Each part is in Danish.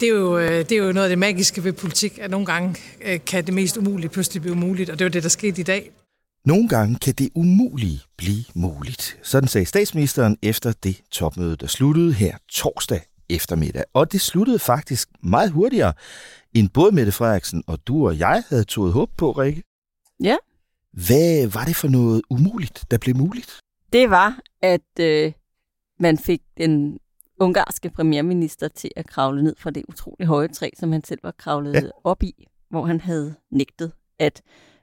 Det er, jo, øh, det er jo noget af det magiske ved politik, at nogle gange øh, kan det mest umulige pludselig blive muligt, og det var det, der skete i dag. Nogle gange kan det umulige blive muligt. Sådan sagde statsministeren efter det topmøde, der sluttede her torsdag eftermiddag. Og det sluttede faktisk meget hurtigere, end både Mette Frederiksen og du og jeg havde tået håb på, Rikke. Ja. Hvad var det for noget umuligt, der blev muligt? Det var, at øh, man fik den ungarske premierminister til at kravle ned fra det utrolig høje træ, som han selv var kravlet ja. op i, hvor han havde nægtet at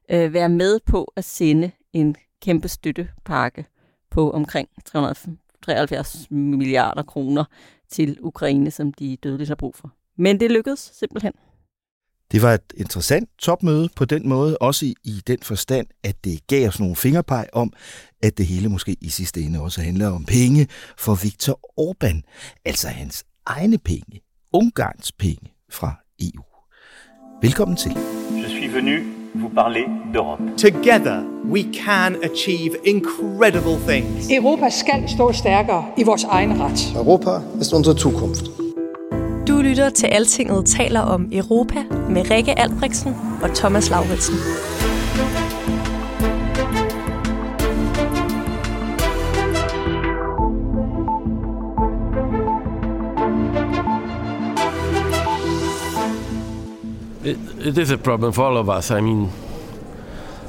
øh, være med på at sende en kæmpe støttepakke på omkring 373 milliarder kroner til Ukraine, som de dødeligt har brug for. Men det lykkedes simpelthen. Det var et interessant topmøde på den måde, også i, i den forstand, at det gav os nogle fingerpeg om, at det hele måske i sidste ende også handler om penge for Viktor Orbán, altså hans egne penge, Ungarns penge fra EU. Velkommen til. Je suis venu vous parler d'Europe. Together we can achieve incredible things. Europa skal stå stærkere i vores egen ret. Europa ist unsere Zukunft. Du lytter til Altinget taler om Europa med Rikke Albrechtsen og Thomas Lauritsen. It, it is a problem for all of us. I mean,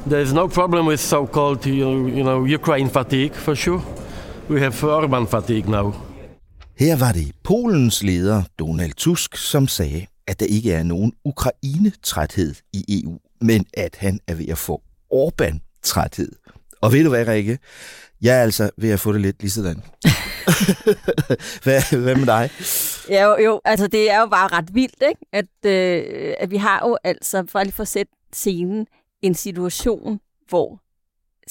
there's no problem with so-called, you you know, Ukraine fatigue for sure. We have Orban fatigue now. Her var det Polens leder Donald Tusk, som sagde, at der ikke er nogen Ukraine-træthed i EU, men at han er ved at få Orbán-træthed. Og ved du hvad, Rikke? Jeg er altså ved at få det lidt lige sådan. hvad, hvad med dig? Ja, jo, jo, altså det er jo bare ret vildt, ikke? At, øh, at vi har jo altså, for lige for at sætte scenen, en situation, hvor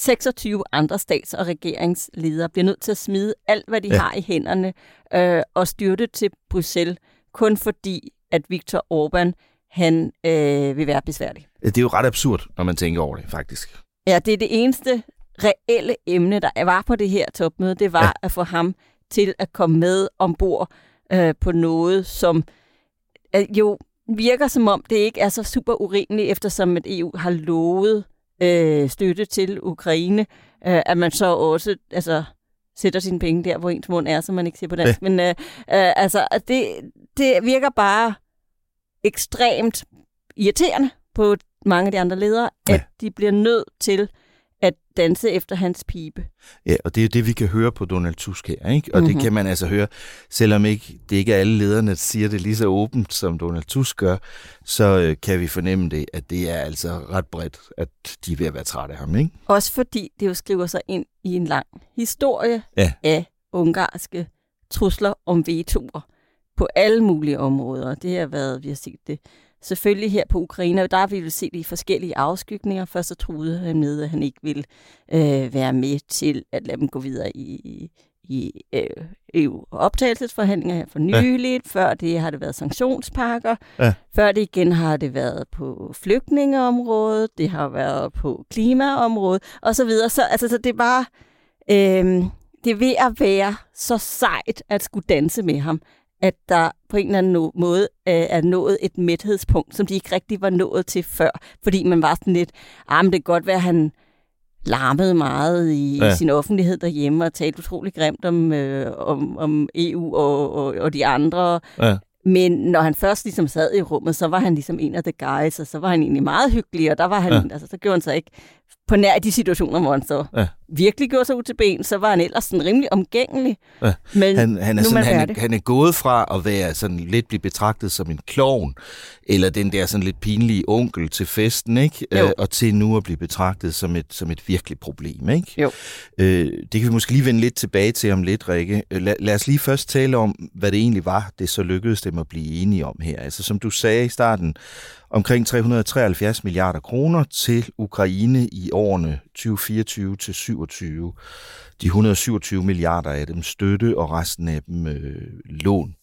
26 andre stats- og regeringsledere bliver nødt til at smide alt, hvad de ja. har i hænderne, øh, og styrte til Bruxelles, kun fordi, at Viktor Orbán, han øh, vil være besværlig. Det er jo ret absurd, når man tænker over det, faktisk. Ja, det er det eneste reelle emne, der var på det her topmøde, det var ja. at få ham til at komme med ombord øh, på noget, som øh, jo virker som om, det ikke er så super urimeligt, eftersom at EU har lovet øh, støtte til Ukraine, øh, at man så også altså, sætter sine penge der, hvor ens mund er, som man ikke siger på dansk. Ja. Men øh, øh, altså, det, det virker bare ekstremt irriterende på mange af de andre ledere, ja. at de bliver nødt til at danse efter hans pibe. Ja, og det er det, vi kan høre på Donald Tusk her, ikke? Og mm-hmm. det mhm. kan man altså høre, selvom ikke, det ikke er alle lederne, der siger det lige så åbent, som Donald Tusk gør, så øh, kan vi fornemme det, at det er altså ret bredt, at de er ved at være trætte af ham, ikke? Også fordi det jo skriver sig ind i en lang historie ja. af ungarske trusler om vetoer på alle mulige områder. Det har været, vi har set det selvfølgelig her på Ukraine, og der vil vi se de forskellige afskygninger. Først så troede han med, at han ikke ville øh, være med til at lade dem gå videre i, i øh, EU-optagelsesforhandlinger her for nyligt. Ja. Før det har det været sanktionspakker. Ja. Før det igen har det været på flygtningeområdet. Det har været på klimaområdet og så videre. Så, altså, så det er bare... Øh, det er ved at være så sejt at skulle danse med ham, at der på en eller anden måde øh, er nået et mæthedspunkt, som de ikke rigtig var nået til før, fordi man var sådan lidt, ah, men det kan godt være, at han larmede meget i ja. sin offentlighed derhjemme og talte utrolig grimt om, øh, om, om EU og, og, og de andre. Ja. Men når han først ligesom sad i rummet, så var han ligesom en af the guys, og så var han egentlig meget hyggelig, og der var han, ja. altså, så gjorde han sig ikke på nær de situationer, hvor han så ja. Virkelig gjorde sig ud til ben, så var han ellers sådan rimelig omgængelig. Ja. Men han, han, er sådan, han, han er gået fra at være sådan lidt blive betragtet som en klovn, eller den der sådan lidt pinlige onkel til festen, ikke? Øh, og til nu at blive betragtet som et, som et virkelig problem, ikke? Jo. Øh, det kan vi måske lige vende lidt tilbage til om lidt, Rikke. Øh, lad, lad os lige først tale om, hvad det egentlig var, det så lykkedes dem at blive enige om her. Altså som du sagde i starten, omkring 373 milliarder kroner til Ukraine i årene 2024 til 27. De 127 milliarder af dem støtte, og resten af dem øh, lån.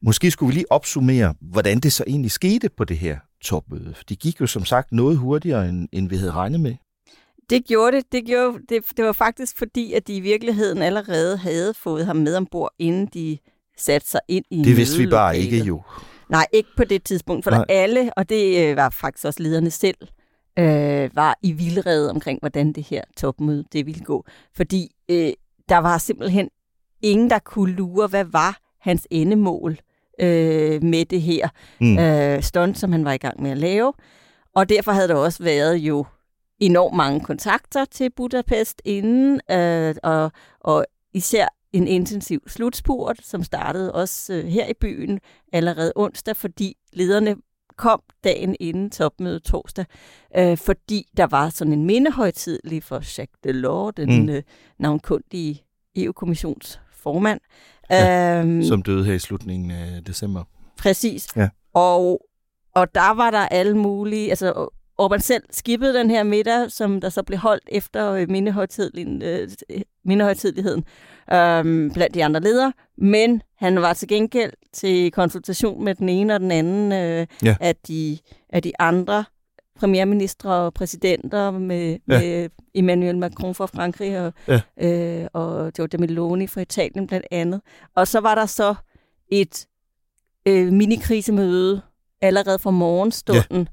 Måske skulle vi lige opsummere, hvordan det så egentlig skete på det her topmøde. Det gik jo som sagt noget hurtigere, end, end vi havde regnet med. Det gjorde det. Det, gjorde, det. det var faktisk fordi, at de i virkeligheden allerede havde fået ham med ombord, inden de satte sig ind i Det vidste vi bare ikke jo. Nej, ikke på det tidspunkt, for der alle, og det øh, var faktisk også lederne selv, øh, var i vildrede omkring, hvordan det her topmøde det ville gå. Fordi øh, der var simpelthen ingen, der kunne lure, hvad var hans endemål øh, med det her mm. øh, stunt, som han var i gang med at lave. Og derfor havde der også været jo enormt mange kontakter til Budapest inden, øh, og, og især en intensiv slutspurt, som startede også øh, her i byen allerede onsdag, fordi lederne kom dagen inden topmødet torsdag, øh, fordi der var sådan en mindehøjtidlig for Jacques Delors, den mm. øh, navnkundige EU-kommissionsformand. Ja, øhm, som døde her i slutningen af december. Præcis. Ja. Og, og der var der alle mulige, altså Orbán selv skippede den her middag, som der så blev holdt efter øh, mindehøjtidligheden, øh, mindehøjtidligheden øh, blandt de andre ledere. Men han var til gengæld til konsultation med den ene og den anden øh, ja. af, de, af de andre premierministre og præsidenter med, ja. med Emmanuel Macron fra Frankrig og, ja. øh, og Giorgia Meloni fra Italien blandt andet. Og så var der så et øh, minikrisemøde allerede fra morgenstunden.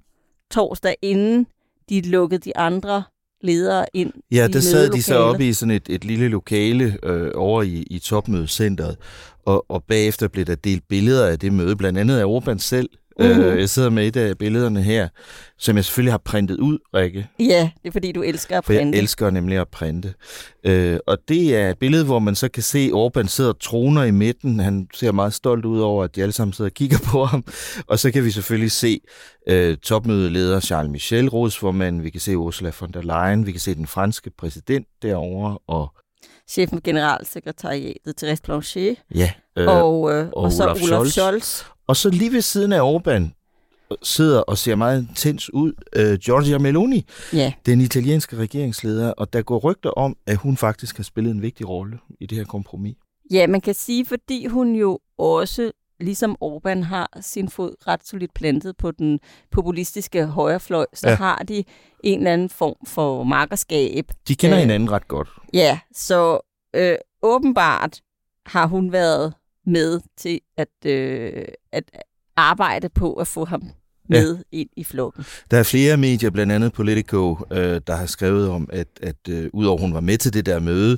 Torsdag, inden de lukkede de andre ledere ind Ja, der sad de så oppe i sådan et, et lille lokale øh, over i, i topmødecenteret, og, og bagefter blev der delt billeder af det møde, blandt andet af Orbán selv, Uh-huh. Øh, jeg sidder med et af billederne her, som jeg selvfølgelig har printet ud, Rikke. Ja, det er fordi, du elsker at printe. For jeg elsker nemlig at printe. Øh, og det er et billede, hvor man så kan se, Orbán sidder troner i midten. Han ser meget stolt ud over, at de alle sammen sidder og kigger på ham. Og så kan vi selvfølgelig se øh, topmødeleder Charles Michel, rådsformand. Vi kan se Ursula von der Leyen. Vi kan se den franske præsident derovre. Og chefen for generalsekretariatet, Therese Blanchet. Ja, øh, og, øh, og, og så Olaf Scholz. Scholz. Og så lige ved siden af Orbán sidder og ser meget intens ud, uh, Giorgia Meloni, ja. den italienske regeringsleder, og der går rygter om, at hun faktisk har spillet en vigtig rolle i det her kompromis. Ja, man kan sige, fordi hun jo også, ligesom Orbán, har sin fod ret solidt plantet på den populistiske højrefløj, så ja. har de en eller anden form for markerskab. De kender uh, hinanden ret godt. Ja, så øh, åbenbart har hun været med til at, øh, at arbejde på at få ham med ja. ind i flokken. Der er flere medier, blandt andet Politico, øh, der har skrevet om, at, at øh, udover hun var med til det der møde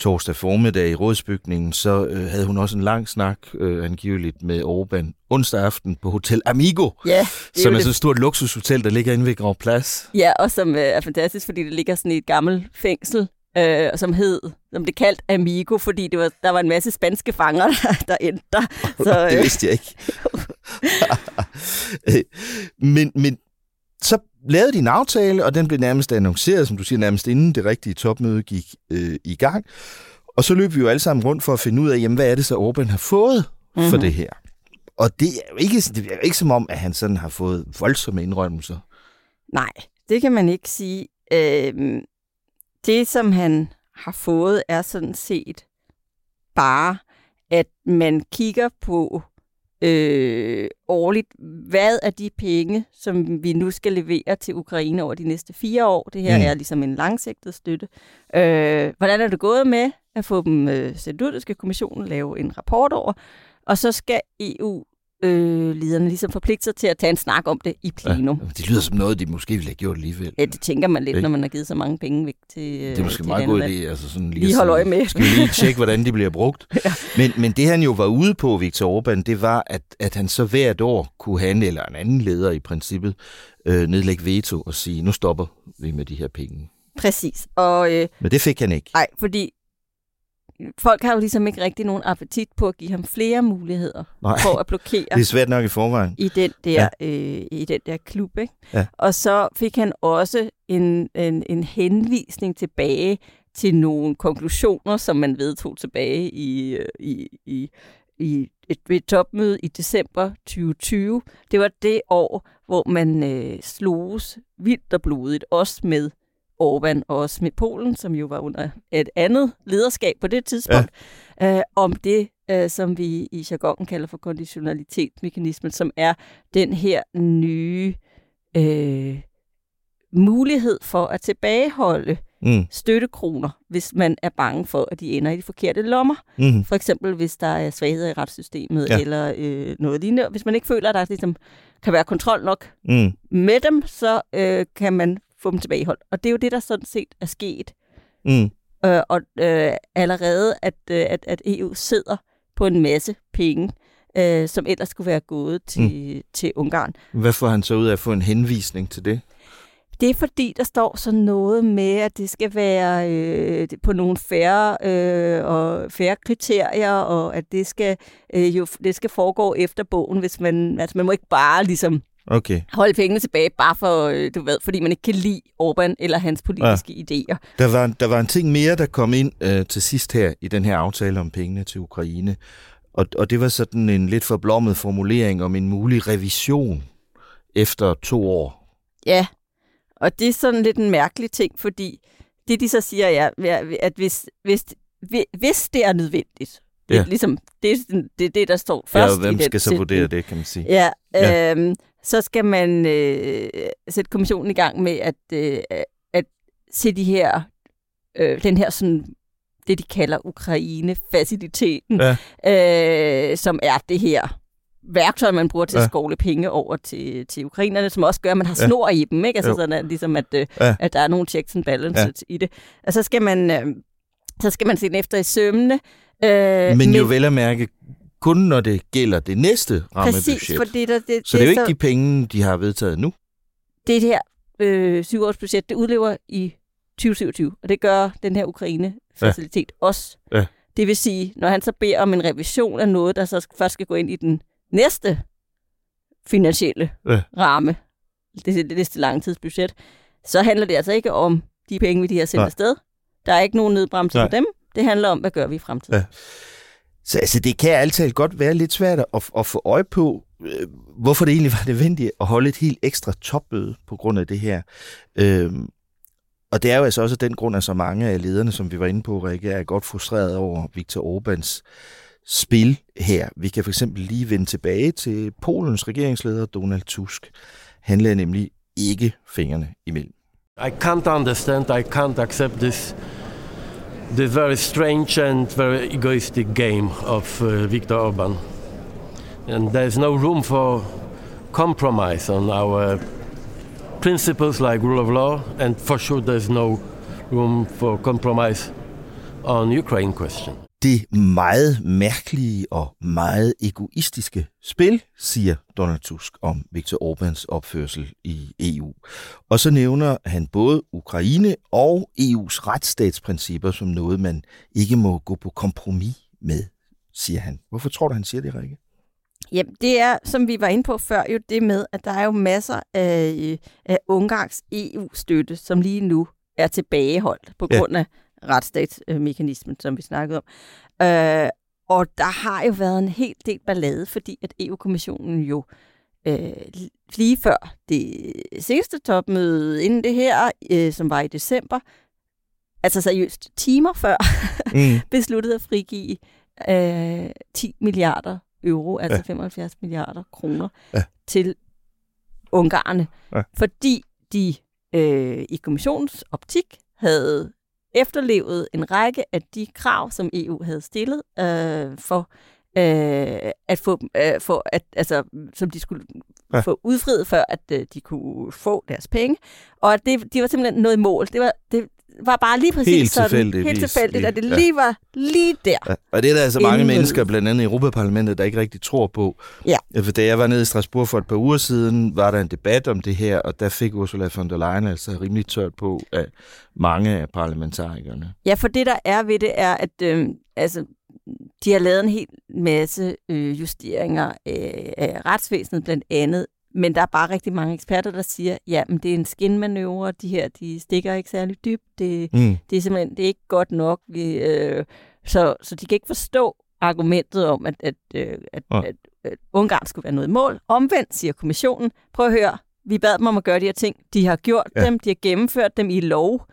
torsdag formiddag i rådsbygningen, så øh, havde hun også en lang snak øh, angiveligt med Orbán onsdag aften på Hotel Amigo, ja, som er sådan et stort luksushotel, der ligger inde ved Grand Plads. Ja, og som øh, er fantastisk, fordi det ligger sådan i et gammelt fængsel øh, som hed, som blev kaldt Amigo, fordi det var, der var en masse spanske fanger, der, der endte der. Så, øh. det vidste jeg ikke. men, men så lavede de en aftale, og den blev nærmest annonceret, som du siger, nærmest inden det rigtige topmøde gik øh, i gang. Og så løb vi jo alle sammen rundt for at finde ud af, jamen, hvad er det så Orbán har fået mm-hmm. for mhm. det her? Og det er jo ikke, det er ikke som om, at han sådan har fået voldsomme indrømmelser. Nej, det kan man ikke sige. Øh, det, som han har fået, er sådan set bare, at man kigger på øh, årligt, hvad er de penge, som vi nu skal levere til Ukraine over de næste fire år. Det her mm. er ligesom en langsigtet støtte. Øh, hvordan er det gået med at få dem øh, sendt ud? Det skal kommissionen lave en rapport over. Og så skal EU øh, lederne ligesom forpligte sig til at tage en snak om det i plenum. Ja, det lyder som noget, de måske ville have gjort alligevel. Ja, det tænker man lidt, ikke? når man har givet så mange penge væk til Det er måske en meget god idé. Altså sådan lige, lige holde øje med. Skal vi lige tjekke, hvordan de bliver brugt. ja. men, men det han jo var ude på, Viktor Orbán, det var, at, at han så hvert år kunne han, eller en anden leder i princippet, øh, nedlægge veto og sige, nu stopper vi med de her penge. Præcis. Og, øh, Men det fik han ikke. Nej, fordi folk har jo ligesom ikke rigtig nogen appetit på at give ham flere muligheder Nej, for at blokere. Det er svært nok i forvejen. I den der, ja. øh, i den der klub. Ikke? Ja. Og så fik han også en, en, en henvisning tilbage til nogle konklusioner, som man vedtog tilbage i, øh, i, i, i et, et topmøde i december 2020. Det var det år, hvor man øh, sloges vildt og blodigt, også med Orbán og også med Polen, som jo var under et andet lederskab på det tidspunkt, ja. øh, om det, øh, som vi i jargonen kalder for konditionalitetsmekanismen, som er den her nye øh, mulighed for at tilbageholde mm. støttekroner, hvis man er bange for, at de ender i de forkerte lommer. Mm. For eksempel, hvis der er svagheder i retssystemet ja. eller øh, noget lignende. Hvis man ikke føler, at der ligesom kan være kontrol nok mm. med dem, så øh, kan man få dem tilbageholdt. Og det er jo det, der sådan set er sket. Mm. Øh, og øh, allerede, at, øh, at, at EU sidder på en masse penge, øh, som ellers skulle være gået til, mm. til Ungarn. Hvad får han så ud af at få en henvisning til det? Det er fordi, der står så noget med, at det skal være øh, på nogle færre, øh, og færre kriterier, og at det skal, øh, jo, det skal foregå efter bogen, hvis man, altså man må ikke bare ligesom okay. holde pengene tilbage, bare for, øh, du ved, fordi man ikke kan lide Orbán eller hans politiske ja. idéer. Der var, der var en ting mere, der kom ind øh, til sidst her i den her aftale om pengene til Ukraine, og, og det var sådan en lidt forblommet formulering om en mulig revision efter to år. Ja, og det er sådan lidt en mærkelig ting, fordi det de så siger er, at hvis, hvis, hvis det er nødvendigt, Ja. Det, ligesom, det, er det, det, der står først ja, hvem i skal så vurdere det, kan man sige. Ja, ja. Så skal man øh, sætte kommissionen i gang med at, øh, at se de her, øh, den her sådan, det de kalder Ukraine-faciliteten, ja. øh, som er det her værktøj, man bruger til ja. at skovle penge over til, til ukrainerne, som også gør, at man har snor ja. i dem, ikke? Altså jo. sådan, at, ligesom at, øh, ja. at der er nogle checks and balances ja. i det. Og så skal man, øh, så skal man se den efter i sømne. Øh, men jo vel at mærke, kun når det gælder det næste rammebudget. Præcis, for det, der, det, så det er jo ikke så, de penge, de har vedtaget nu? Det her øh, syvårsbudget, det udlever i 2027, og det gør den her Ukraine-facilitet ja. også. Ja. Det vil sige, når han så beder om en revision af noget, der så først skal gå ind i den næste finansielle ja. ramme, det, det næste langtidsbudget, så handler det altså ikke om de penge, vi de har sendt afsted. Der er ikke nogen nedbremse på dem. Det handler om, hvad gør vi i fremtiden. Ja. Så altså, det kan altid godt være lidt svært at, at få øje på, øh, hvorfor det egentlig var nødvendigt at holde et helt ekstra topmøde på grund af det her. Øh, og det er jo altså også den grund, at så mange af lederne, som vi var inde på, Rikke, er godt frustreret over Viktor Orbans spil her. Vi kan for eksempel lige vende tilbage til Polens regeringsleder Donald Tusk. Han lader nemlig ikke fingrene imellem. I can't understand, I can't accept this the very strange and very egoistic game of uh, Viktor Orban. And there's no room for compromise on our principles like rule of law, and for sure there's no room for compromise on Ukraine question. Det meget mærkelige og meget egoistiske spil, siger Donald Tusk om Viktor Orbáns opførsel i EU. Og så nævner han både Ukraine og EU's retsstatsprincipper som noget, man ikke må gå på kompromis med, siger han. Hvorfor tror du, han siger det, Rikke? Jamen, det er, som vi var inde på før, jo det med, at der er jo masser af, af Ungarns EU-støtte, som lige nu er tilbageholdt på grund af retsstatsmekanismen, som vi snakkede om. Øh, og der har jo været en hel del ballade, fordi at EU-kommissionen jo øh, lige før det seneste topmøde inden det her, øh, som var i december, altså seriøst timer før, mm. besluttede at frigive øh, 10 milliarder euro, altså ja. 75 milliarder kroner, ja. til ungarerne, ja. fordi de øh, i kommissionens optik havde efterlevet en række af de krav, som EU havde stillet øh, for øh, at få, øh, for at, altså, som de skulle ja. få udfriet, før at øh, de kunne få deres penge. Og at det, de var simpelthen noget mål. Det var, det, var bare lige præcis Helt sådan, tilfældigvis helt tilfældigt, at det lige- var lige der. Ja, og det er der altså mange Inden- mennesker, blandt andet i Europaparlamentet, der ikke rigtig tror på. Ja. For da jeg var nede i Strasbourg for et par uger siden, var der en debat om det her, og der fik Ursula von der Leyen altså rimelig tørt på af mange af parlamentarikerne. Ja, for det der er ved det er, at øh, altså, de har lavet en hel masse øh, justeringer af, af retsvæsenet blandt andet, men der er bare rigtig mange eksperter, der siger, ja, men det er en skinmanøvre, de her, de stikker ikke særlig dybt, det, Mm. det er simpelthen det er ikke godt nok, vi, øh, så, så de kan ikke forstå argumentet om, at, at, øh, at, Ja. at, at Ungarn skulle være noget i mål. Omvendt, siger kommissionen, prøv at høre, vi bad dem om at gøre de her ting, de har gjort Ja. ja. dem, de har gennemført dem i lov,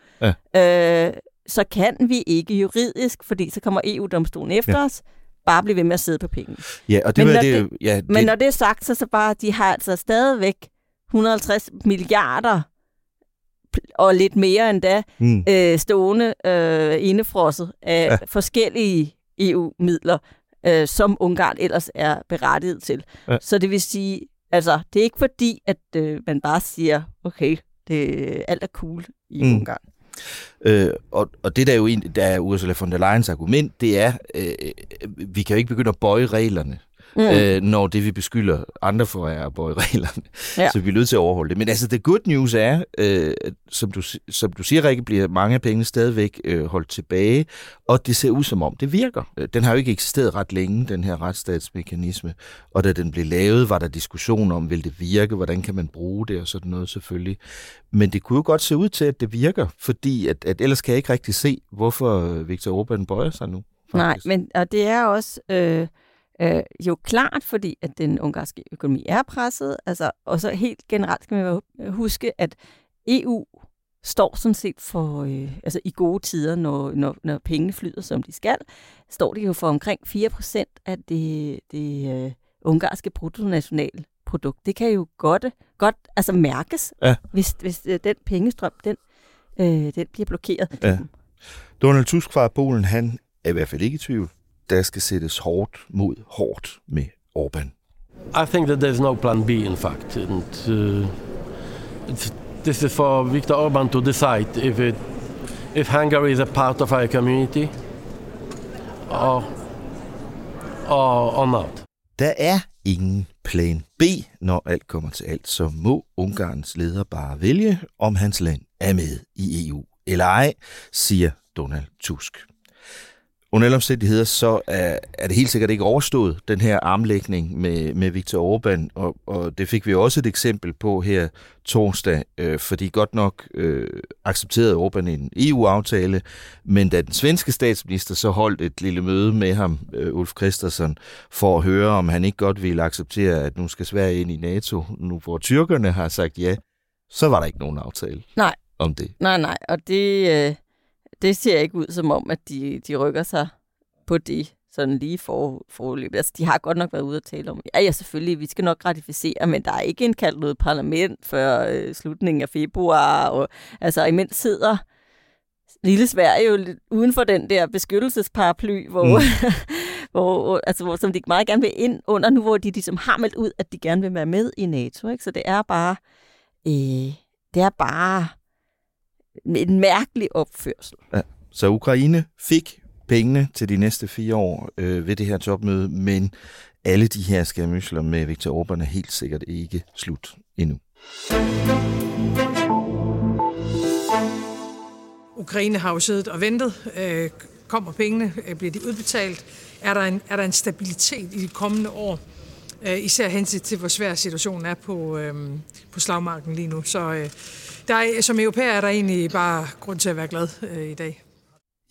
øh, så kan vi ikke juridisk, fordi så kommer EU-domstolen efter Ja. ja. os, bare blive ved med at sidde på penge. Ja, og det Men var når det, det- ja, det, Men når det er sagt, så, så bare, de har altså stadigvæk 150 milliarder og lidt mere endda mm, øh, stående øh, indefrosset af Ja. forskellige EU-midler, øh, som Ungarn ellers er berettiget til. Ja. Så det vil sige, altså, det er ikke fordi, at øh, man bare siger, okay, det, alt er cool i mm. Ungarn. Øh, og, og det der er jo en, der er Ursula von der Leyens argument, det er, øh, øh vi kan jo ikke begynde at bøje reglerne, mm. Øh, når det vi beskylder andre for er at bøje reglerne. Ja. Så vi er nødt til at overholde det. Men altså, the good news er, øh, som, du, som du siger, Rikke, bliver mange af pengene stadigvæk øh, holdt tilbage, og det ser ud som om, det virker. Øh, Den har jo ikke eksisteret ret længe, den her retsstatsmekanisme, og da den blev lavet, var der diskussion om, vil det virke, hvordan kan man bruge det, og sådan noget selvfølgelig. Men det kunne jo godt se ud til, at det virker, fordi at, at ellers kan jeg ikke rigtig se, hvorfor Viktor Orbán bøjer sig nu. Nej, faktisk. men og det er også øh, øh, jo klart, fordi at den ungarske økonomi er presset. Altså, og så helt generelt skal man huske, at EU står sådan set for, øh, altså i gode tider, når, når, når pengene flyder, som de skal, står de jo for omkring 4% af det, det øh, ungarske bruttonationalprodukt. Det kan jo godt, godt altså mærkes, Ja. hvis, hvis øh, den pengestrøm, den, øh, den bliver blokeret. Ja. Donald Tusk fra Polen, han er i hvert fald ikke i tvivl. Der skal sættes hårdt mod hårdt med Orbán. I think that there's no plan B, in fact, and uh, this is for Viktor Orban to decide if it, if Hungary is a part of our community or or, or not. Der er ingen plan B, når alt kommer til alt, så må Ungarns leder bare vælge, om hans land er med i EU eller ej, siger Donald Tusk. Under alle omstændigheder, så er, er det helt sikkert ikke overstået, den her armlægning med, med Viktor Orbán, og, og det fik vi også et eksempel på her torsdag, øh, fordi godt nok øh, accepterede Orbán en EU-aftale, men da den svenske statsminister så holdt et lille møde med ham, øh, Ulf Christensen, for at høre, om han ikke godt ville acceptere, at nu skal Sverige ind i NATO, nu hvor tyrkerne har sagt ja, så var der ikke nogen aftale Nej. om det. Nej, nej, og det, øh, det ser ikke ud som om, at de, de rykker sig på det sådan lige for, forløb. Altså, de har godt nok været ude at tale om, ja, ja, selvfølgelig, vi skal nok ratificere, men der er ikke indkaldt noget parlament før øh, slutningen af februar, og altså, imens sidder lille Sverige jo lidt uden for den der beskyttelsesparaply, hvor, mm. hvor, altså, hvor, som de meget gerne vil ind under nu, hvor de ligesom har meldt ud, at de gerne vil være med i NATO. Ikke? Så det er bare, øh, det er bare en mærkelig opførsel. Ja. Så Ukraine fik pengene til de næste fire år øh, ved det her topmøde, men alle de her skærmysler med Viktor Orbán er helt sikkert ikke slut endnu. Ukraine har jo siddet og ventet. Øh, kommer pengene? Øh, bliver de udbetalt? Er der en, er der en stabilitet i de kommende år? Øh, især henset til, hvor svær situationen er på, øh, på slagmarken lige nu. Så øh, der er, som europæer er der egentlig bare grund til at være glad øh, i dag.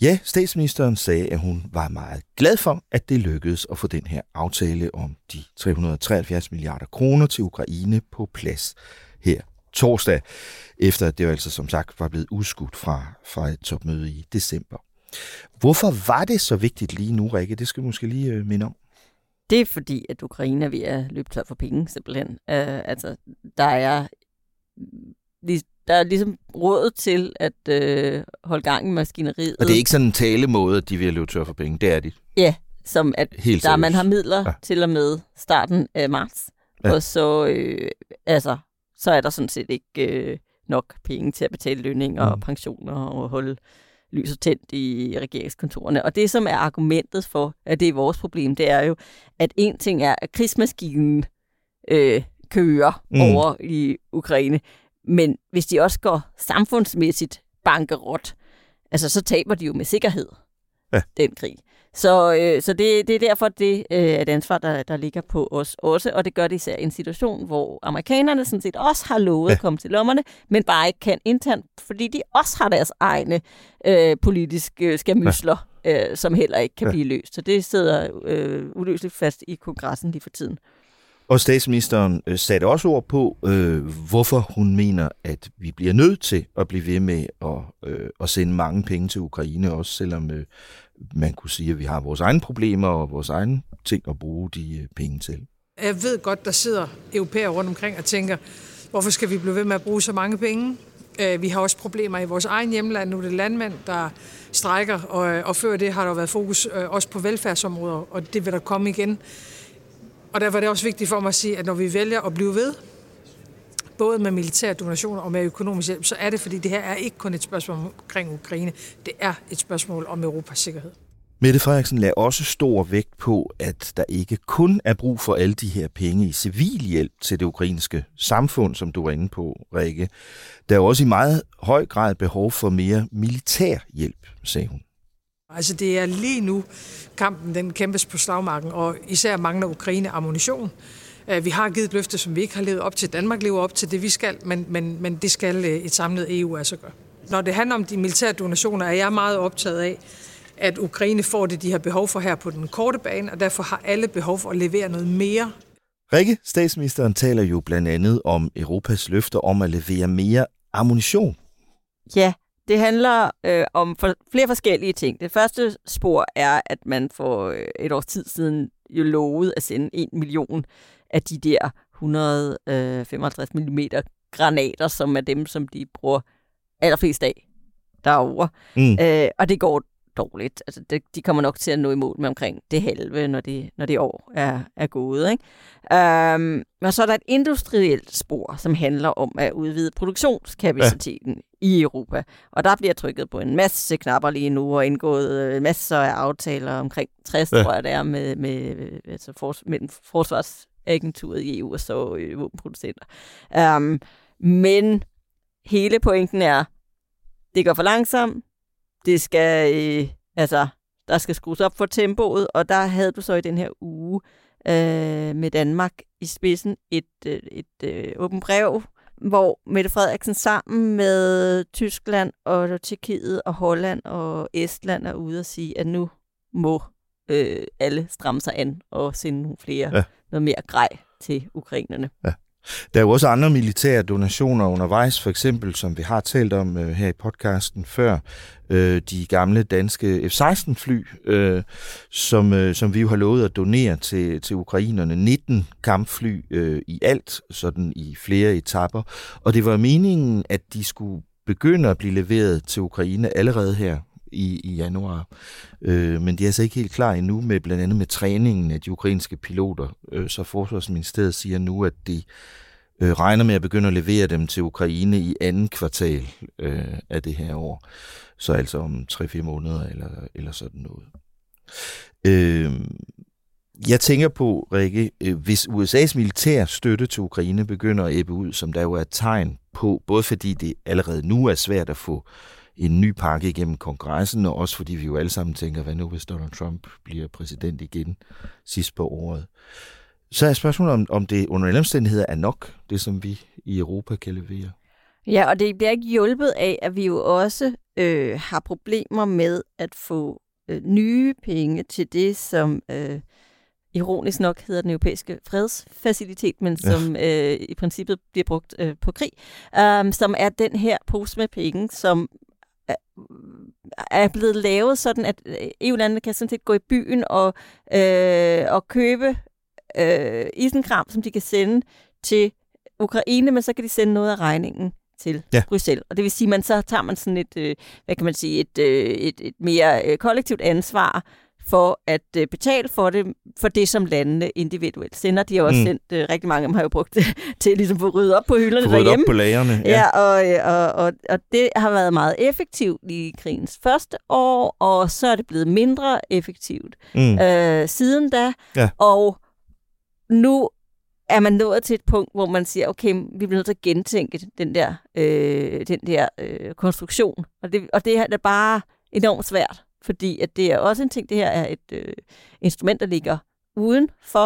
Ja, statsministeren sagde, at hun var meget glad for, at det lykkedes at få den her aftale om de 373 milliarder kroner til Ukraine på plads her torsdag, efter at det jo altså som sagt var blevet udskudt fra, fra et topmøde i december. Hvorfor var det så vigtigt lige nu, Rikke? Det skal vi måske lige øh, minde om. Det er fordi, at Ukraine er ved at løbe tør for penge, simpelthen. Uh, altså, der er, der er ligesom råd til at uh, holde gang i maskineriet. Og det er ikke sådan en talemåde, at de vil løbe tør for penge. Det er de. Ja, som at Helt der man har midler Ja. til og med starten af marts. Ja. Og så, øh, altså, så er der sådan set ikke øh, nok penge til at betale lønninger mm. og pensioner og holde lyset tændt i regeringskontorerne. Og det, som er argumentet for, at det er vores problem, det er jo, at en ting er, at krigsmaskinen øh, kører mm. over i Ukraine, men hvis de også går samfundsmæssigt bankerot, altså så taber de jo med sikkerhed ja. den krig. Så, øh, så det, det er derfor, det øh, er et ansvar, der, der ligger på os også, og det gør det især i en situation, hvor amerikanerne sådan set også har lovet ja. at komme til lommerne, men bare ikke kan internt, fordi de også har deres egne øh, politiske skamysler, ja. øh, som heller ikke kan ja. blive løst. Så det sidder øh, uløseligt fast i kongressen lige for tiden. Og statsministeren øh, satte også ord på, øh, hvorfor hun mener, at vi bliver nødt til at blive ved med at, øh, at sende mange penge til Ukraine, også selvom øh, man kunne sige, at vi har vores egne problemer og vores egne ting at bruge de øh, penge til. Jeg ved godt, der sidder europæer rundt omkring og tænker, hvorfor skal vi blive ved med at bruge så mange penge? Øh, vi har også problemer i vores egen hjemland. Nu er det landmænd, der strækker, og, øh, og før det har der været fokus også på velfærdsområder, og det vil der komme igen. Og derfor er det også vigtigt for mig at sige, at når vi vælger at blive ved, både med militære donationer og med økonomisk hjælp, så er det, fordi det her er ikke kun et spørgsmål omkring Ukraine. Det er et spørgsmål om Europas sikkerhed. Mette Frederiksen lagde også stor vægt på, at der ikke kun er brug for alle de her penge i civil hjælp til det ukrainske samfund, som du var inde på, Rikke. Der er også i meget høj grad behov for mere militær hjælp, sagde hun. Altså det er lige nu, kampen den kæmpes på slagmarken, og især mangler Ukraine ammunition. Øh, vi har givet et løfte, som vi ikke har levet op til. Danmark lever op til det, vi skal, men, men, men det skal øh, et samlet EU altså gøre. Når det handler om de militære donationer, er jeg meget optaget af, at Ukraine får det, de har behov for her på den korte bane, og derfor har alle behov for at levere noget mere. Rikke, statsministeren taler jo blandt andet om Europas løfter om at levere mere ammunition. Ja, det handler øh, om for, flere forskellige ting. Det første spor er, at man for øh, et års tid siden jo lovede at sende en million af de der 155 øh, mm granater, som er dem, som de bruger allerflest af derovre. Mm. Øh, og det går dårligt. Altså, det, de kommer nok til at nå i mål med omkring det halve, når det, når det år er, er gået. Ikke? Um, og så er der et industrielt spor, som handler om at udvide produktionskapaciteten ja. i Europa. Og der bliver trykket på en masse knapper lige nu, og indgået øh, masser af aftaler omkring 60, ja. tror jeg det er, med, med, altså for, mellem agenturet i EU og så øh, våbenproducenter. Um, men hele pointen er, det går for langsomt, det skal, øh, altså, der skal skrues op for tempoet, og der havde du så i den her uge øh, med Danmark i spidsen et, øh, et øh, åbent brev, hvor Mette Frederiksen sammen med Tyskland og Tjekkiet og Holland og Estland er ude og sige, at nu må øh, alle stramme sig an og sende nogle flere, ja noget mere grej til ukrainerne. Ja. Der er jo også andre militære donationer undervejs, for eksempel, som vi har talt om øh, her i podcasten før, øh, de gamle danske F-16-fly, øh, som, øh, som vi jo har lovet at donere til, til ukrainerne. 19 kampfly øh, i alt, sådan i flere etapper. Og det var meningen, at de skulle begynde at blive leveret til Ukraine allerede her i, i januar. Øh, men de er altså ikke helt klar endnu med blandt andet med træningen af de ukrainske piloter. Øh, så Forsvarsministeriet siger nu, at de øh, regner med at begynde at levere dem til Ukraine i anden kvartal øh, af det her år. Så altså om 3-4 måneder eller, eller sådan noget. Øh, jeg tænker på, Rikke, øh, hvis USA's militær støtte til Ukraine begynder at æbbe ud, som der jo er et tegn på, både fordi det allerede nu er svært at få en ny pakke igennem kongressen, og også fordi vi jo alle sammen tænker, hvad nu hvis Donald Trump bliver præsident igen sidst på året. Så er spørgsmålet, om, om det under alle omstændigheder er nok, det som vi i Europa kan levere. Ja, og det bliver ikke hjulpet af, at vi jo også øh, har problemer med at få øh, nye penge til det, som øh, ironisk nok hedder den europæiske fredsfacilitet, men som ja. øh, i princippet bliver brugt øh, på krig, øh, som er den her pose med penge, som er blevet lavet sådan, at øh, EU-landene kan sådan set gå i byen og, øh, og købe øh, isenkram, som de kan sende til Ukraine, men så kan de sende noget af regningen til ja. Bruxelles. Og det vil sige, at man så tager man sådan et, øh, hvad kan man sige, et, øh, et, et mere øh, kollektivt ansvar for at øh, betale for det, for det, som landene individuelt sender. De har også mm. sendt, øh, rigtig mange af dem har jo brugt det til ligesom at rydde op på hylderne derhjemme. op på lagerne. Ja, ja og, øh, og, og, og det har været meget effektivt i krigens første år, og så er det blevet mindre effektivt mm. øh, siden da. Ja. Og nu er man nået til et punkt, hvor man siger, okay, vi bliver nødt til at gentænke den der, øh, den der øh, konstruktion. Og det, og det er bare enormt svært, fordi at det er også en ting, det her er et øh, instrument, der ligger uden for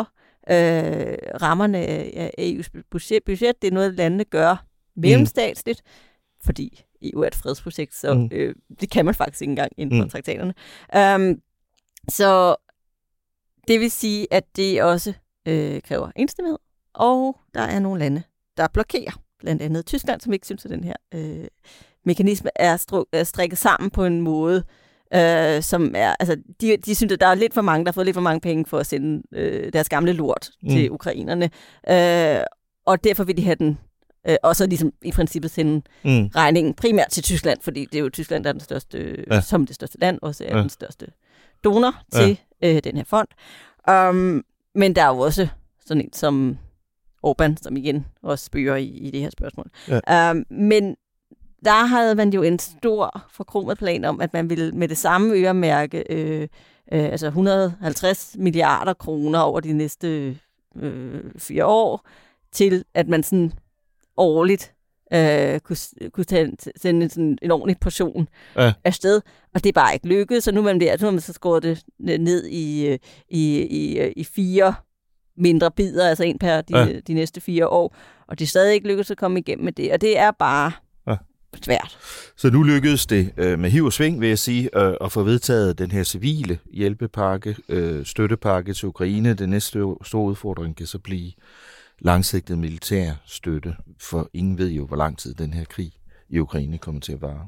øh, rammerne af EU's budget. Det er noget, landene gør mellemstatsligt, mm. fordi EU er et fredsprojekt, så mm. øh, det kan man faktisk ikke engang inden for mm. traktaterne. Um, så det vil sige, at det også øh, kræver enstemmighed, og der er nogle lande, der blokerer. Blandt andet Tyskland, som ikke synes, at den her øh, mekanisme er, stru- er strikket sammen på en måde, øh, som er, altså, de, de synes, at der er lidt for mange, der har fået lidt for mange penge for at sende øh, deres gamle lort mm. til ukrainerne. Øh, og derfor vil de have den, øh, og så ligesom i princippet sende mm. regningen primært til Tyskland, fordi det er jo Tyskland, der er den største, ja. som det største land, også er ja. den største donor til ja. øh, den her fond. Um, men der er jo også sådan en som Orbán, som igen også spørger i, i det her spørgsmål. Ja. Um, men der havde man jo en stor forkromet plan om, at man ville med det samme øremærke øh, øh, altså 150 milliarder kroner over de næste øh, fire år, til at man sådan årligt øh, kunne, kunne tage, sende sådan en ordentlig portion ja. afsted. Og det er bare ikke lykkedes, så nu er man, der, nu man så skåret det ned i, øh, i, i, øh, i fire mindre bidder, altså en per de, ja. de næste fire år. Og det er stadig ikke lykkedes at komme igennem med det, og det er bare svært. Så nu lykkedes det øh, med hiv og sving, vil jeg sige, øh, at få vedtaget den her civile hjælpepakke, øh, støttepakke til Ukraine. Den næste store udfordring kan så blive langsigtet militær støtte, for ingen ved jo, hvor lang tid den her krig i Ukraine kommer til at vare.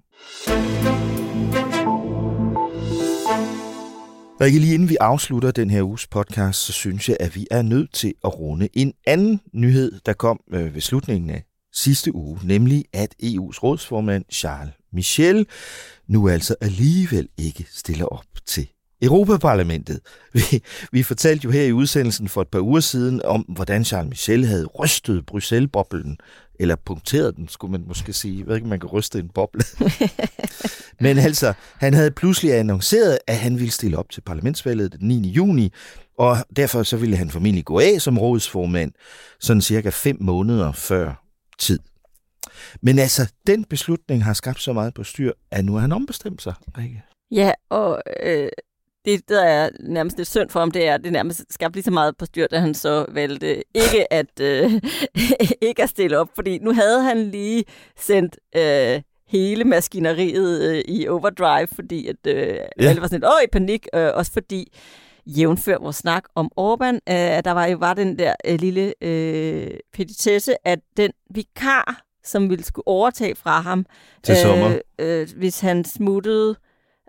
Rikke, lige inden vi afslutter den her uges podcast, så synes jeg, at vi er nødt til at runde en anden nyhed, der kom øh, ved slutningen af sidste uge, nemlig at EU's rådsformand Charles Michel nu altså alligevel ikke stiller op til Europaparlamentet. Vi, vi fortalte jo her i udsendelsen for et par uger siden om, hvordan Charles Michel havde rystet Bruxelles-boblen, eller punkteret den, skulle man måske sige. Jeg ved ikke, man kan ryste en boble. Men altså, han havde pludselig annonceret, at han ville stille op til parlamentsvalget den 9. juni, og derfor så ville han formentlig gå af som rådsformand, sådan cirka fem måneder før tid. Men altså, den beslutning har skabt så meget på styr, at nu har han ombestemt sig, Rikke. Ja, og øh, det, der er nærmest lidt synd for ham, det er, det nærmest skabt lige så meget på styr, da han så valgte ikke at, øh, ikke at stille op, fordi nu havde han lige sendt øh, hele maskineriet øh, i overdrive, fordi at, øh, ja. alle var sådan lidt, åh, i panik, øh, også fordi jævnfør vores snak om Orbán, øh, der var jo var den der øh, lille øh, petitesse, at den vikar, som ville skulle overtage fra ham, Til sommer. Øh, øh, hvis han smuttede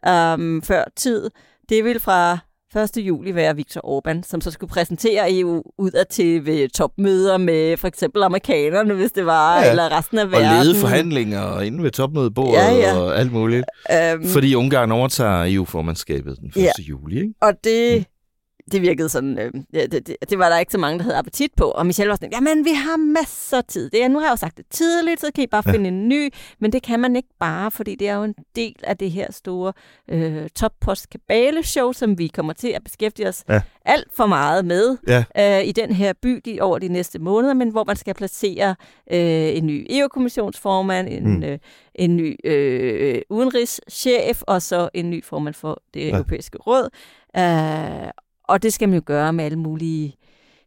øh, før tid, det vil fra 1. juli være Viktor Orbán, som så skulle præsentere EU udad til ved topmøder med for eksempel amerikanerne, hvis det var, ja, eller resten af verden. Og lede forhandlinger inde ved topmødebordet ja, ja. og alt muligt. Um, fordi Ungarn overtager EU-formandskabet den 1. Ja. juli. Ikke? Og det, mm det virkede sådan, øh, det, det, det var der ikke så mange, der havde appetit på. Og Michelle var sådan, jamen vi har masser af tid. Det er, nu har jeg jo sagt det tidligt, så kan I bare ja. finde en ny. Men det kan man ikke bare, fordi det er jo en del af det her store øh, toppost kabale show, som vi kommer til at beskæftige os ja. alt for meget med ja. øh, i den her by de, over de næste måneder, men hvor man skal placere øh, en ny EU-kommissionsformand, en, mm. øh, en ny øh, udenrigschef og så en ny formand for det ja. europæiske råd. Uh, og det skal man jo gøre med alle mulige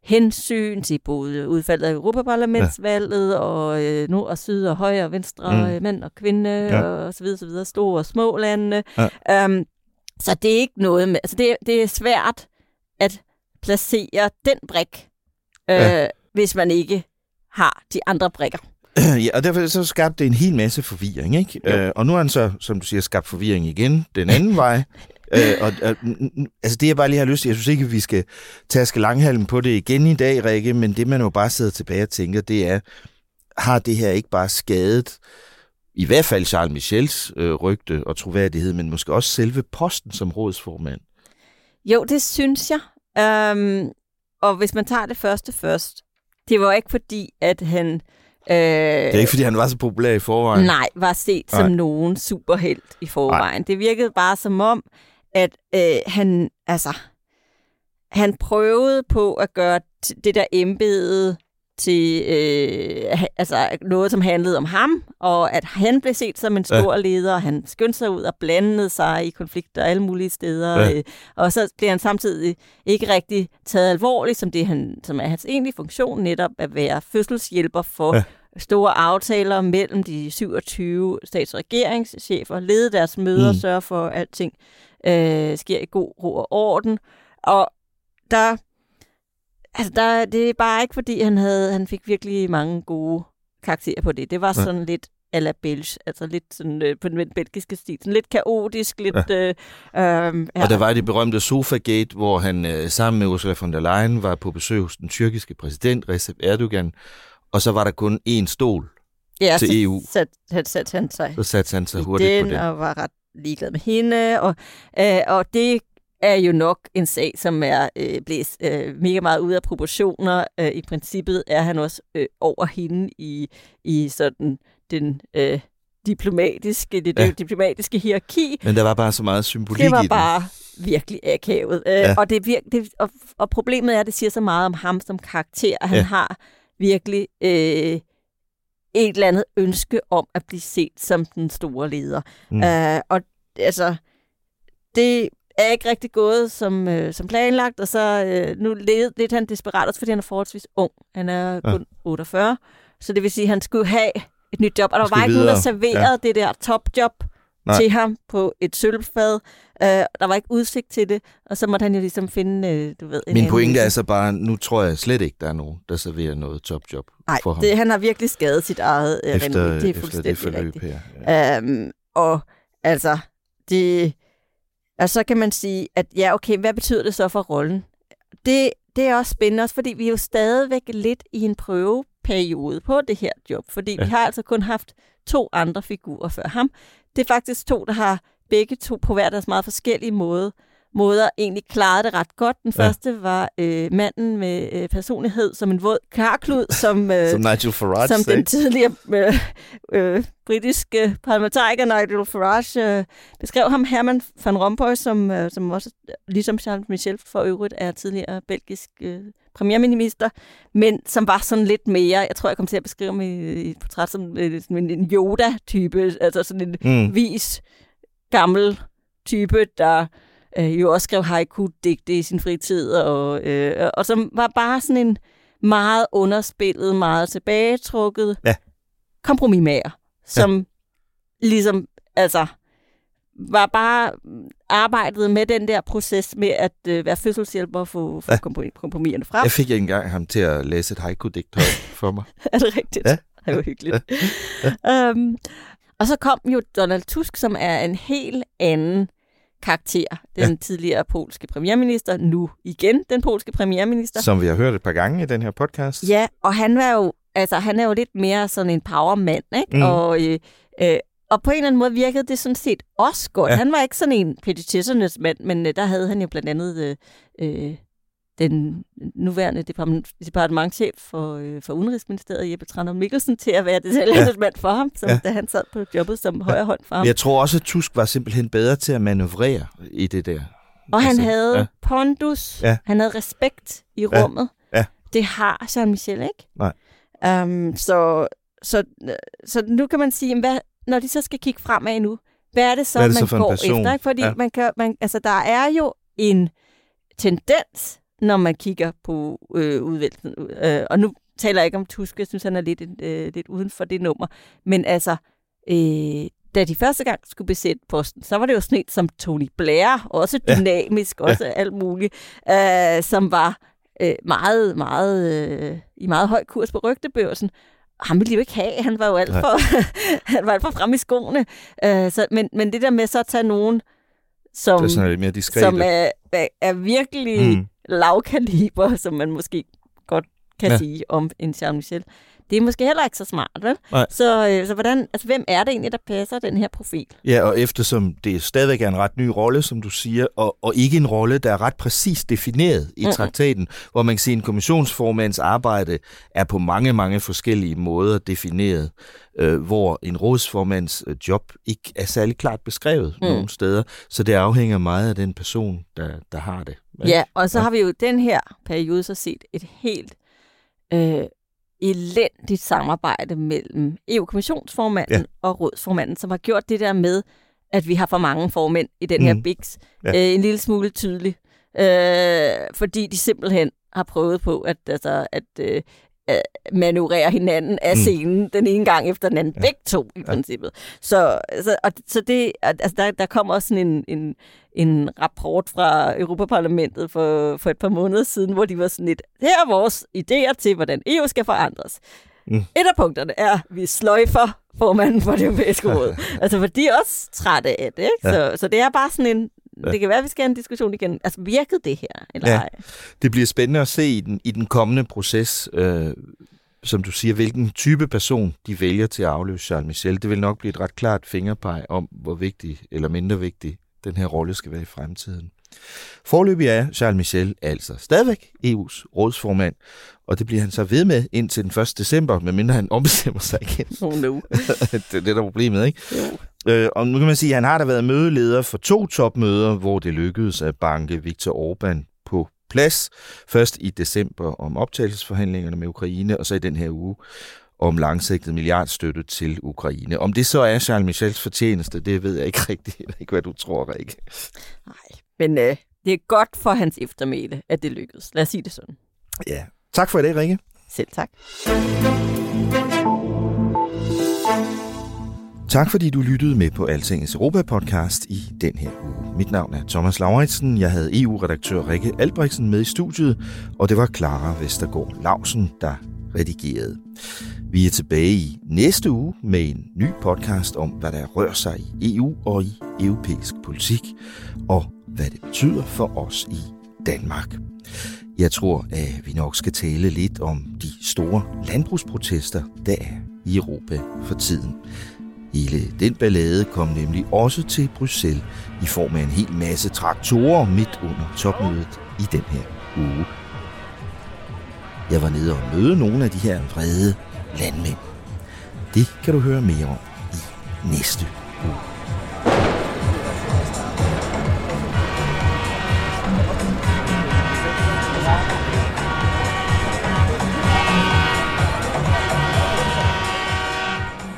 hensyn til både udfaldet af Europaparlamentsvalget ja. og øh, nord og syd og højre og venstre, mm. Øh, mænd og kvinde ja. og så videre, så videre, store og små lande. Ja. Um, så det er ikke noget med, altså det, det er svært at placere den brik, øh, ja. hvis man ikke har de andre brikker. Ja, og derfor så skabte det en hel masse forvirring, ikke? Øh, og nu har han så, som du siger, skabt forvirring igen den anden vej øh, og, og, altså det jeg bare lige har lyst til, jeg synes ikke, at vi skal taske langhalm på det igen i dag, Rikke, men det man jo bare sidder tilbage og tænker, det er, har det her ikke bare skadet i hvert fald Charles Michels øh, rygte og troværdighed, men måske også selve posten som rådsformand? Jo, det synes jeg. Um, og hvis man tager det første først, det var ikke fordi, at han... Øh, det er ikke fordi, han var så populær i forvejen. Nej, var set nej. som nogen superhelt i forvejen. Nej. Det virkede bare som om, at øh, han, altså, han prøvede på at gøre det der embede til øh, altså noget, som handlede om ham, og at han blev set som en stor ja. leder, og han skyndte sig ud og blandede sig i konflikter alle mulige steder, ja. øh, og så blev han samtidig ikke rigtig taget alvorligt, som det han, som er hans egentlige funktion, netop at være fødselshjælper for ja. Store aftaler mellem de 27 stats- og regeringschefer, lede deres møder, mm. sørge for, at alting øh, sker i god ro og orden, og der Altså, der, det er bare ikke, fordi han havde han fik virkelig mange gode karakterer på det. Det var sådan ja. lidt a la Belge, altså lidt sådan øh, på den belgiske stil. Sådan lidt kaotisk, lidt... Ja. Øh, øh, ja. Og der var det berømte Sofagate, hvor han øh, sammen med Ursula von der Leyen var på besøg hos den tyrkiske præsident, Recep Erdogan, og så var der kun én stol ja, til så EU. Sat, sat, sat han sig så satte han sig hurtigt den, på den. og var ret ligeglad med hende, og, øh, og det er jo nok en sag, som er øh, blæst øh, mega meget ud af proportioner. Øh, I princippet er han også øh, over hende i, i sådan den øh, diplomatiske, det, ja. diplomatiske hierarki. Men der var bare så meget symbolik Det var i bare virkelig akavet. Øh, ja. og, det, vir- det, og, og problemet er, at det siger så meget om ham som karakter, han ja. har virkelig øh, et eller andet ønske om at blive set som den store leder. Mm. Øh, og altså, det er ikke rigtig gået som, øh, som planlagt, og så øh, nu led, lidt han desperat, også fordi han er forholdsvis ung. Han er kun ja. 48, så det vil sige, at han skulle have et nyt job, og der var ikke nogen, der serverede ja. det der topjob Nej. til ham på et sølvfad. Øh, der var ikke udsigt til det, og så måtte han jo ligesom finde, øh, du ved... En Min pointe er altså bare, nu tror jeg slet ikke, der er nogen, der serverer noget topjob Ej, for ham. Det, han har virkelig skadet sit eget øh, efter, Det er efter det forløb rigtigt. her. Ja. Øhm, og altså, det og så kan man sige, at ja, okay, hvad betyder det så for rollen? Det, det er også spændende, også fordi vi er jo stadigvæk lidt i en prøveperiode på det her job, fordi ja. vi har altså kun haft to andre figurer før ham. Det er faktisk to, der har begge to på hver deres meget forskellige måde måder egentlig klarede det ret godt. Den ja. første var øh, manden med øh, personlighed som en våd karklud, som, øh, som Nigel Farage som den tidligere øh, øh, britiske parlamentariker Nigel Farage øh, beskrev ham. Herman van Rompuy, som, øh, som også, ligesom Charles Michel for øvrigt, er tidligere belgisk øh, premierminister, men som var sådan lidt mere, jeg tror, jeg kom til at beskrive ham i, i et portræt som, øh, som en, en Yoda-type, altså sådan en mm. vis, gammel type, der øh, jo også skrev haiku-digte i sin fritid, og, øh, og som var bare sådan en meget underspillet, meget tilbagetrukket ja. kompromismager, som ja. ligesom, altså, var bare arbejdet med den der proces med at øh, være fødselshjælper og få, få ja. kompromiserne frem. Jeg fik engang ham til at læse et haiku-digt for mig. er det rigtigt? Ja. Det var hyggeligt. Ja. Ja. Um, og så kom jo Donald Tusk, som er en helt anden karakter. Den ja. tidligere polske premierminister, nu igen den polske premierminister. Som vi har hørt et par gange i den her podcast. Ja, og han var jo, altså, han er jo lidt mere sådan en powermand, ikke? Mm. Og, øh, øh, og på en eller anden måde virkede det sådan set også godt. Ja. Han var ikke sådan en petitionernes mand, men øh, der havde han jo blandt andet øh, øh den nuværende departement, departementchef for, øh, for Udenrigsministeriet, Jeppe Tranum Mikkelsen, til at være det ja. mand for ham, som, ja. da han sad på jobbet som ja. højre hånd for ham. Jeg tror også, at Tusk var simpelthen bedre til at manøvrere i det der. Og altså, han havde ja. pondus, ja. han havde respekt i rummet. Ja. Ja. Det har Jean-Michel ikke. Nej. Um, så, så, så nu kan man sige, hvad, når de så skal kigge fremad nu, hvad er det så, er det man så går efter? Ikke? Fordi ja. man kan, man, altså, der er jo en tendens når man kigger på øh, udvælgelsen. Øh, og nu taler jeg ikke om Tusk, jeg synes, han er lidt, øh, lidt uden for det nummer. Men altså, øh, da de første gang skulle besætte posten, så var det jo sådan som Tony Blair, også dynamisk, ja. også ja. alt muligt, øh, som var øh, meget, meget, øh, i meget høj kurs på rygtebørsen. Han ville de jo ikke have, han var jo alt for, han var alt for frem i skoene. Øh, så, men, men det der med så at tage nogen, som, det er mere som er, er, er virkelig... Mm lavkaliber, som man måske godt kan ja. sige om en Charles Michel. Det er måske heller ikke så smart, vel? Nej. Så, øh, så hvordan, altså, hvem er det egentlig, der passer den her profil? Ja, og eftersom det stadigvæk er en ret ny rolle, som du siger, og, og ikke en rolle, der er ret præcist defineret i mm-hmm. traktaten, hvor man kan sige, at en kommissionsformands arbejde er på mange, mange forskellige måder defineret, øh, hvor en rådsformands øh, job ikke er særlig klart beskrevet mm. nogle steder, så det afhænger meget af den person, der, der har det. Ja, og så ja. har vi jo den her periode så set et helt øh, elendigt samarbejde mellem EU-kommissionsformanden ja. og rådsformanden, som har gjort det der med, at vi har for mange formænd i den mm. her BIX, ja. øh, en lille smule tydelig. Øh, fordi de simpelthen har prøvet på at, altså, at øh, manøvrere hinanden af mm. scenen mm. den ene gang efter den anden. Ja. Begge to i ja. princippet. Så, så, og, så det, altså, der, der kom også sådan en, en, en rapport fra Europaparlamentet for, for et par måneder siden, hvor de var sådan lidt, her er vores idéer til, hvordan EU skal forandres. Mm. Et af punkterne er, at vi sløjfer formanden for det europæiske råd. altså, for de er også trætte af det. Ikke? Ja. Så, så det er bare sådan en, Ja. Det kan være, at vi skal have en diskussion igen. Altså, virkede det her, eller ja. ej? Det bliver spændende at se i den, i den kommende proces, øh, som du siger, hvilken type person de vælger til at afløse Charles Michel. Det vil nok blive et ret klart fingerpeg om, hvor vigtig eller mindre vigtig den her rolle skal være i fremtiden. Forløbig er Charles Michel altså stadigvæk EU's rådsformand, og det bliver han så ved med indtil den 1. december, medmindre han ombestemmer sig igen. Oh no. det, det er der problemet, ikke? Jo. Øh, og nu kan man sige, at han har da været mødeleder for to topmøder, hvor det lykkedes at banke Viktor Orbán på plads. Først i december om optagelsesforhandlingerne med Ukraine, og så i den her uge om langsigtet milliardstøtte til Ukraine. Om det så er Charles Michels fortjeneste, det ved jeg ikke rigtigt. Jeg ved ikke, hvad du tror, Rikke. Nej, men øh, det er godt for hans eftermæle, at det lykkedes. Lad os sige det sådan. Ja. Tak for det, Rikke. Selv tak. Tak fordi du lyttede med på Altingets Europa-podcast i den her uge. Mit navn er Thomas Lauritsen. Jeg havde EU-redaktør Rikke Albrechtsen med i studiet, og det var Clara Vestergaard Lausen, der redigerede. Vi er tilbage i næste uge med en ny podcast om, hvad der rører sig i EU og i europæisk politik, og hvad det betyder for os i Danmark. Jeg tror, at vi nok skal tale lidt om de store landbrugsprotester, der er i Europa for tiden. Hele den ballade kom nemlig også til Bruxelles i form af en hel masse traktorer midt under topmødet i den her uge. Jeg var nede og møde nogle af de her vrede landmænd. Det kan du høre mere om i næste uge.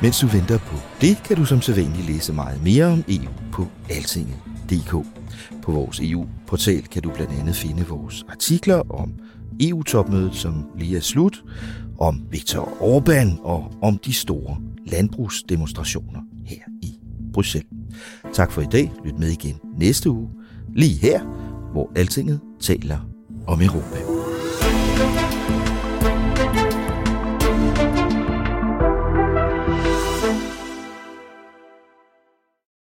Mens du venter på det, kan du som sædvanlig læse meget mere om EU på altinget.dk. På vores EU-portal kan du blandt andet finde vores artikler om EU-topmødet, som lige er slut, om Viktor Orbán og om de store landbrugsdemonstrationer her i Bruxelles. Tak for i dag. Lyt med igen næste uge, lige her, hvor Altinget taler om Europa.